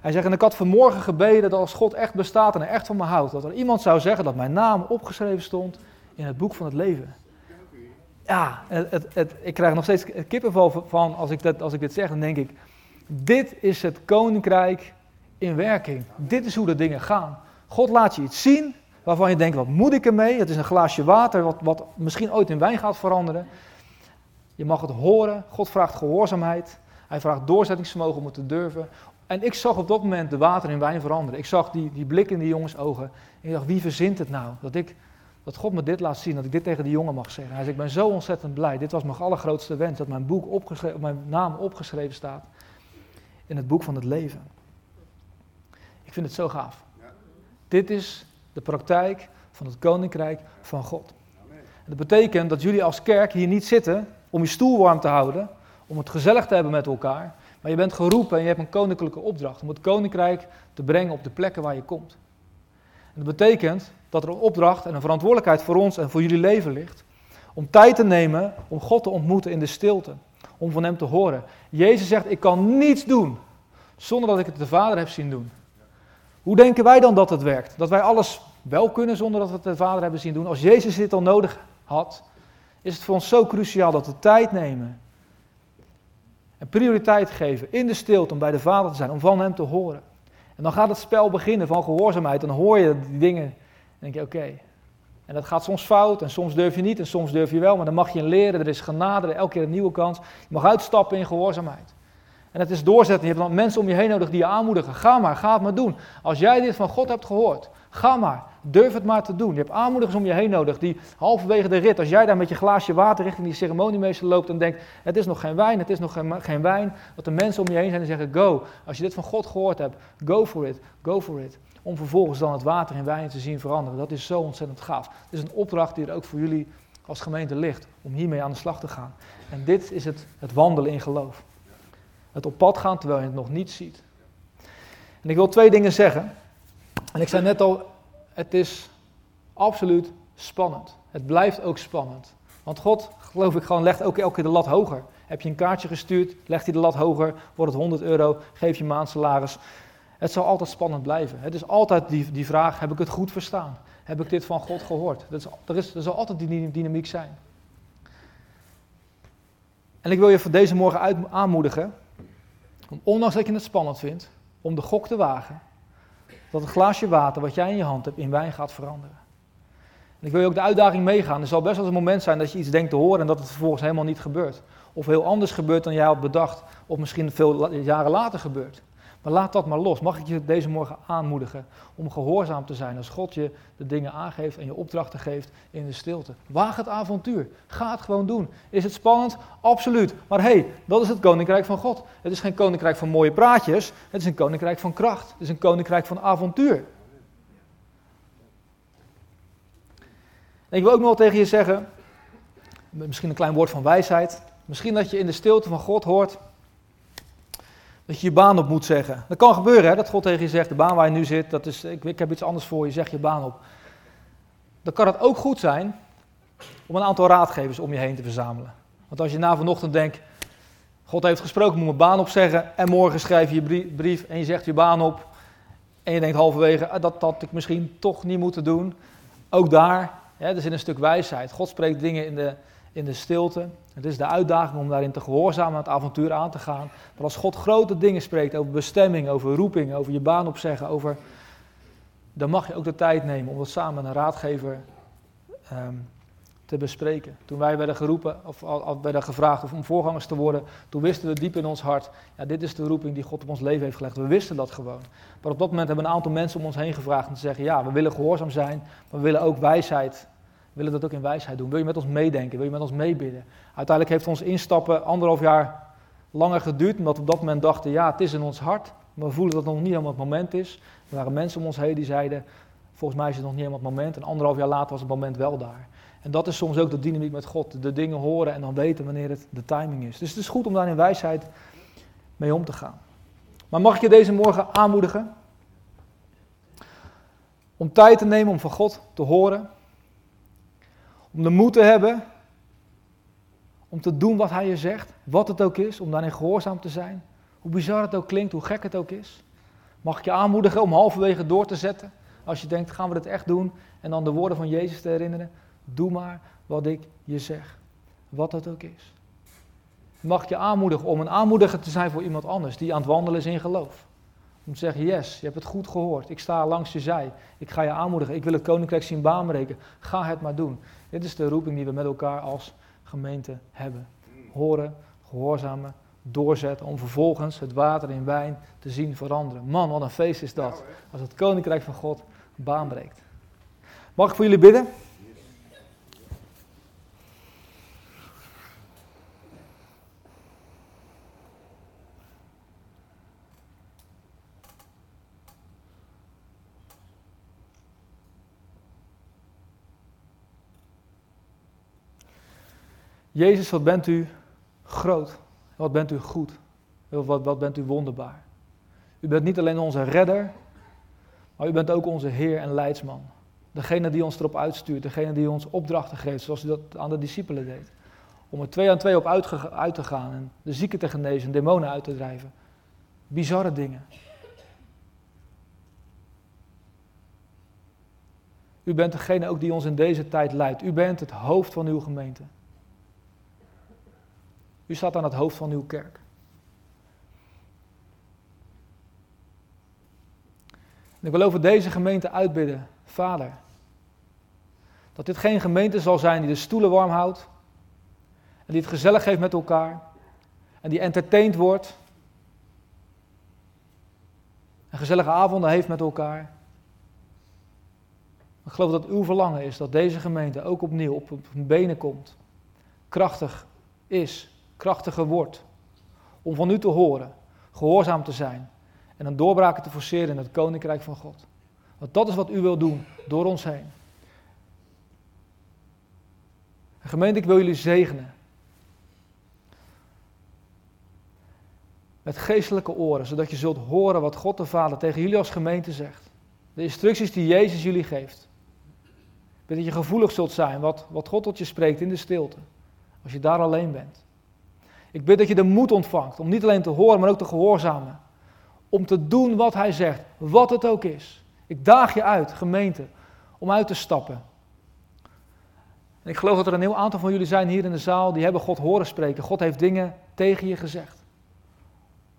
Hij zegt, en ik had vanmorgen gebeden dat als God echt bestaat en er echt van me houdt, dat er iemand zou zeggen dat mijn naam opgeschreven stond in het boek van het leven. Ja, het, het, ik krijg nog steeds kippenval van als ik, dat, als ik dit zeg, dan denk ik, dit is het koninkrijk in werking. Dit is hoe de dingen gaan. God laat je iets zien waarvan je denkt, wat moet ik ermee? Het is een glaasje water wat, wat misschien ooit in wijn gaat veranderen. Je mag het horen. God vraagt gehoorzaamheid. Hij vraagt doorzettingsvermogen om te durven. En ik zag op dat moment de water in wijn veranderen. Ik zag die, die blik in die jongens ogen. En ik dacht, wie verzint het nou? Dat, ik, dat God me dit laat zien, dat ik dit tegen die jongen mag zeggen. Hij zei, ik ben zo ontzettend blij. Dit was mijn allergrootste wens, dat mijn, boek opgeschreven, mijn naam opgeschreven staat in het boek van het leven. Ik vind het zo gaaf. Dit is de praktijk van het koninkrijk van God. Dat betekent dat jullie als kerk hier niet zitten om je stoel warm te houden, om het gezellig te hebben met elkaar. Maar je bent geroepen en je hebt een koninklijke opdracht om het koninkrijk te brengen op de plekken waar je komt. En dat betekent dat er een opdracht en een verantwoordelijkheid voor ons en voor jullie leven ligt. Om tijd te nemen om God te ontmoeten in de stilte. Om van Hem te horen. Jezus zegt, ik kan niets doen zonder dat ik het de Vader heb zien doen. Hoe denken wij dan dat het werkt? Dat wij alles wel kunnen zonder dat we het de Vader hebben zien doen? Als Jezus dit al nodig had, is het voor ons zo cruciaal dat we tijd nemen en prioriteit geven in de stilte om bij de Vader te zijn, om van Hem te horen. En dan gaat het spel beginnen van gehoorzaamheid. Dan hoor je die dingen en denk je, oké. En dat gaat soms fout en soms durf je niet en soms durf je wel. Maar dan mag je leren, er is genade, elke keer een nieuwe kans. Je mag uitstappen in gehoorzaamheid. En het is doorzetten. Je hebt mensen om je heen nodig die je aanmoedigen. Ga maar, ga het maar doen. Als jij dit van God hebt gehoord, ga maar. Durf het maar te doen. Je hebt aanmoedigers om je heen nodig die halverwege de rit, als jij daar met je glaasje water richting die ceremoniemeester loopt en denkt, het is nog geen wijn, het is nog geen, geen wijn, dat er mensen om je heen zijn en zeggen, go. Als je dit van God gehoord hebt, go for it, go for it. Om vervolgens dan het water in wijn te zien veranderen. Dat is zo ontzettend gaaf. Het is een opdracht die er ook voor jullie als gemeente ligt, om hiermee aan de slag te gaan. En dit is het, het wandelen in geloof. Het op pad gaan terwijl je het nog niet ziet. En ik wil twee dingen zeggen. En ik zei net al, het is absoluut spannend. Het blijft ook spannend. Want God, geloof ik, gewoon legt ook elke keer de lat hoger. Heb je een kaartje gestuurd, legt hij de lat hoger, wordt het 100 euro, geef je maandsalaris. Het zal altijd spannend blijven. Het is altijd die, die vraag, heb ik het goed verstaan? Heb ik dit van God gehoord? Dat is, er, is, er zal altijd die dynamiek zijn. En ik wil je voor deze morgen uit, aanmoedigen, om, ondanks dat je het spannend vindt, om de gok te wagen, dat het glaasje water wat jij in je hand hebt in wijn gaat veranderen. En ik wil je ook de uitdaging meegaan. Er zal best wel eens een moment zijn dat je iets denkt te horen en dat het vervolgens helemaal niet gebeurt. Of heel anders gebeurt dan jij had bedacht, of misschien veel jaren later gebeurt. Maar laat dat maar los. Mag ik je deze morgen aanmoedigen om gehoorzaam te zijn als God je de dingen aangeeft en je opdrachten geeft in de stilte. Waag het avontuur. Ga het gewoon doen. Is het spannend? Absoluut. Maar hé, hey, dat is het koninkrijk van God. Het is geen koninkrijk van mooie praatjes. Het is een koninkrijk van kracht. Het is een koninkrijk van avontuur. Ik wil ook nog tegen je zeggen, misschien een klein woord van wijsheid. Misschien dat je in de stilte van God hoort dat je je baan op moet zeggen. Dat kan gebeuren, hè, dat God tegen je zegt, de baan waar je nu zit, dat is, ik, ik heb iets anders voor je, zeg je baan op. Dan kan het ook goed zijn om een aantal raadgevers om je heen te verzamelen. Want als je na vanochtend denkt, God heeft gesproken, moet mijn baan opzeggen, en morgen schrijf je je brief en je zegt je baan op, en je denkt halverwege, ah, dat had ik misschien toch niet moeten doen. Ook daar, hè, er zit een stuk wijsheid. God spreekt dingen in de, in de stilte. Het is de uitdaging om daarin te gehoorzamen, het avontuur aan te gaan. Maar als God grote dingen spreekt over bestemming, over roeping, over je baan opzeggen, over, dan mag je ook de tijd nemen om dat samen met een raadgever ehm, te bespreken. Toen wij werden geroepen, of werden gevraagd om voorgangers te worden, toen wisten we diep in ons hart, ja, dit is de roeping die God op ons leven heeft gelegd. We wisten dat gewoon. Maar op dat moment hebben een aantal mensen om ons heen gevraagd om te zeggen, ja, we willen gehoorzaam zijn, maar we willen ook wijsheid willen dat ook in wijsheid doen. Wil je met ons meedenken? Wil je met ons meebidden? Uiteindelijk heeft ons instappen anderhalf jaar langer geduurd, omdat we op dat moment dachten, ja, het is in ons hart, maar we voelen dat het nog niet helemaal het moment is. Er waren mensen om ons heen die zeiden, volgens mij is het nog niet helemaal het moment. En anderhalf jaar later was het moment wel daar. En dat is soms ook de dynamiek met God. De dingen horen en dan weten wanneer het de timing is. Dus het is goed om daar in wijsheid mee om te gaan. Maar mag ik je deze morgen aanmoedigen? Om tijd te nemen om van God te horen. Om de moed te hebben om te doen wat hij je zegt, wat het ook is, om daarin gehoorzaam te zijn. Hoe bizar het ook klinkt, hoe gek het ook is. Mag ik je aanmoedigen om halverwege door te zetten? Als je denkt, gaan we dit echt doen? En dan de woorden van Jezus te herinneren. Doe maar wat ik je zeg. Wat het ook is. Mag ik je aanmoedigen om een aanmoediger te zijn voor iemand anders die aan het wandelen is in geloof. Om te zeggen, yes, je hebt het goed gehoord. Ik sta langs je zij. Ik ga je aanmoedigen. Ik wil het koninkrijk zien baanbreken. Ga het maar doen. Dit is de roeping die we met elkaar als gemeente hebben. Horen, gehoorzamen, doorzetten om vervolgens het water in wijn te zien veranderen. Man, wat een feest is dat. Als het koninkrijk van God baanbreekt. Mag ik voor jullie bidden? Jezus, wat bent u groot. Wat bent u goed. Wat, wat bent u wonderbaar. U bent niet alleen onze redder, maar u bent ook onze Heer en Leidsman. Degene die ons erop uitstuurt, degene die ons opdrachten geeft, zoals u dat aan de discipelen deed. Om er twee aan twee op uit, te gaan en de zieken te genezen, demonen uit te drijven. Bizarre dingen. U bent degene ook die ons in deze tijd leidt. U bent het hoofd van uw gemeente. U staat aan het hoofd van uw kerk. Ik wil over deze gemeente uitbidden, Vader. Dat dit geen gemeente zal zijn die de stoelen warm houdt. En die het gezellig heeft met elkaar. En die entertained wordt. En gezellige avonden heeft met elkaar. Ik geloof dat uw verlangen is dat deze gemeente ook opnieuw op benen komt. Krachtig is krachtiger wordt. Om van u te horen, gehoorzaam te zijn en een doorbraken te forceren in het koninkrijk van God. Want dat is wat u wil doen door ons heen. En gemeente, ik wil jullie zegenen. Met geestelijke oren, zodat je zult horen wat God de Vader tegen jullie als gemeente zegt. De instructies die Jezus jullie geeft. Dat je gevoelig zult zijn wat, wat God tot je spreekt in de stilte. Als je daar alleen bent. Ik bid dat je de moed ontvangt om niet alleen te horen, maar ook te gehoorzamen. Om te doen wat hij zegt, wat het ook is. Ik daag je uit, gemeente, om uit te stappen. En ik geloof dat er een heel aantal van jullie zijn hier in de zaal die hebben God horen spreken. God heeft dingen tegen je gezegd.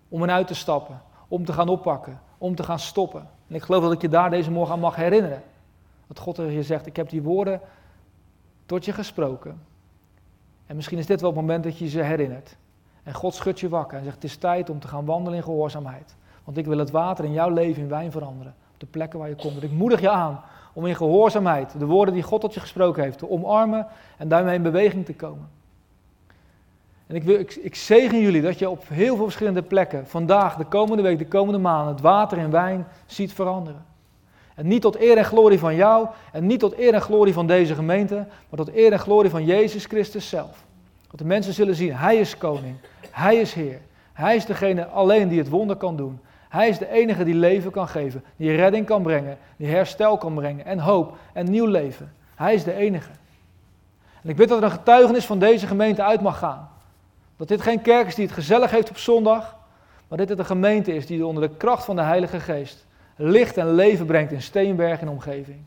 Om eruit te stappen, om te gaan oppakken, om te gaan stoppen. En ik geloof dat ik je daar deze morgen aan mag herinneren. Dat God tegen je zegt, ik heb die woorden tot je gesproken. En misschien is dit wel het moment dat je ze herinnert. En God schudt je wakker en zegt, het is tijd om te gaan wandelen in gehoorzaamheid. Want ik wil het water in jouw leven in wijn veranderen. Op de plekken waar je komt. Ik moedig je aan om in gehoorzaamheid de woorden die God tot je gesproken heeft te omarmen en daarmee in beweging te komen. En ik, wil, ik, ik zegen jullie dat je op heel veel verschillende plekken vandaag, de komende week, de komende maanden, het water in wijn ziet veranderen. En niet tot eer en glorie van jou en niet tot eer en glorie van deze gemeente, maar tot eer en glorie van Jezus Christus zelf. Dat de mensen zullen zien, Hij is koning, Hij is Heer. Hij is degene alleen die het wonder kan doen. Hij is de enige die leven kan geven, die redding kan brengen, die herstel kan brengen en hoop en nieuw leven. Hij is de enige. En ik weet dat er een getuigenis van deze gemeente uit mag gaan. Dat dit geen kerk is die het gezellig heeft op zondag, maar dit het een gemeente is die onder de kracht van de Heilige Geest licht en leven brengt in Steenberg en omgeving.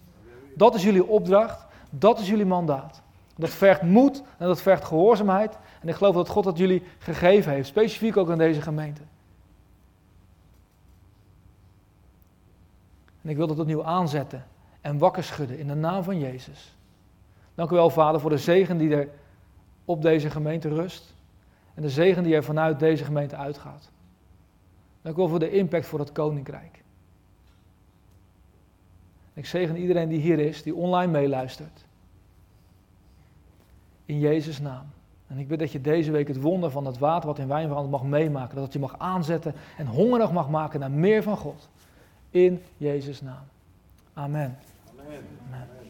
Dat is jullie opdracht, dat is jullie mandaat. Dat vergt moed en dat vergt gehoorzaamheid. En ik geloof dat God dat jullie gegeven heeft, specifiek ook aan deze gemeente. En ik wil dat opnieuw aanzetten en wakker schudden in de naam van Jezus. Dank u wel, Vader, voor de zegen die er op deze gemeente rust. En de zegen die er vanuit deze gemeente uitgaat. Dank u wel voor de impact voor het koninkrijk. Ik zegen iedereen die hier is, die online meeluistert. In Jezus' naam. En ik bid dat je deze week het wonder van het water wat in wijn verandert mag meemaken. Dat het je mag aanzetten en hongerig mag maken naar meer van God. In Jezus' naam. Amen. Amen. Amen.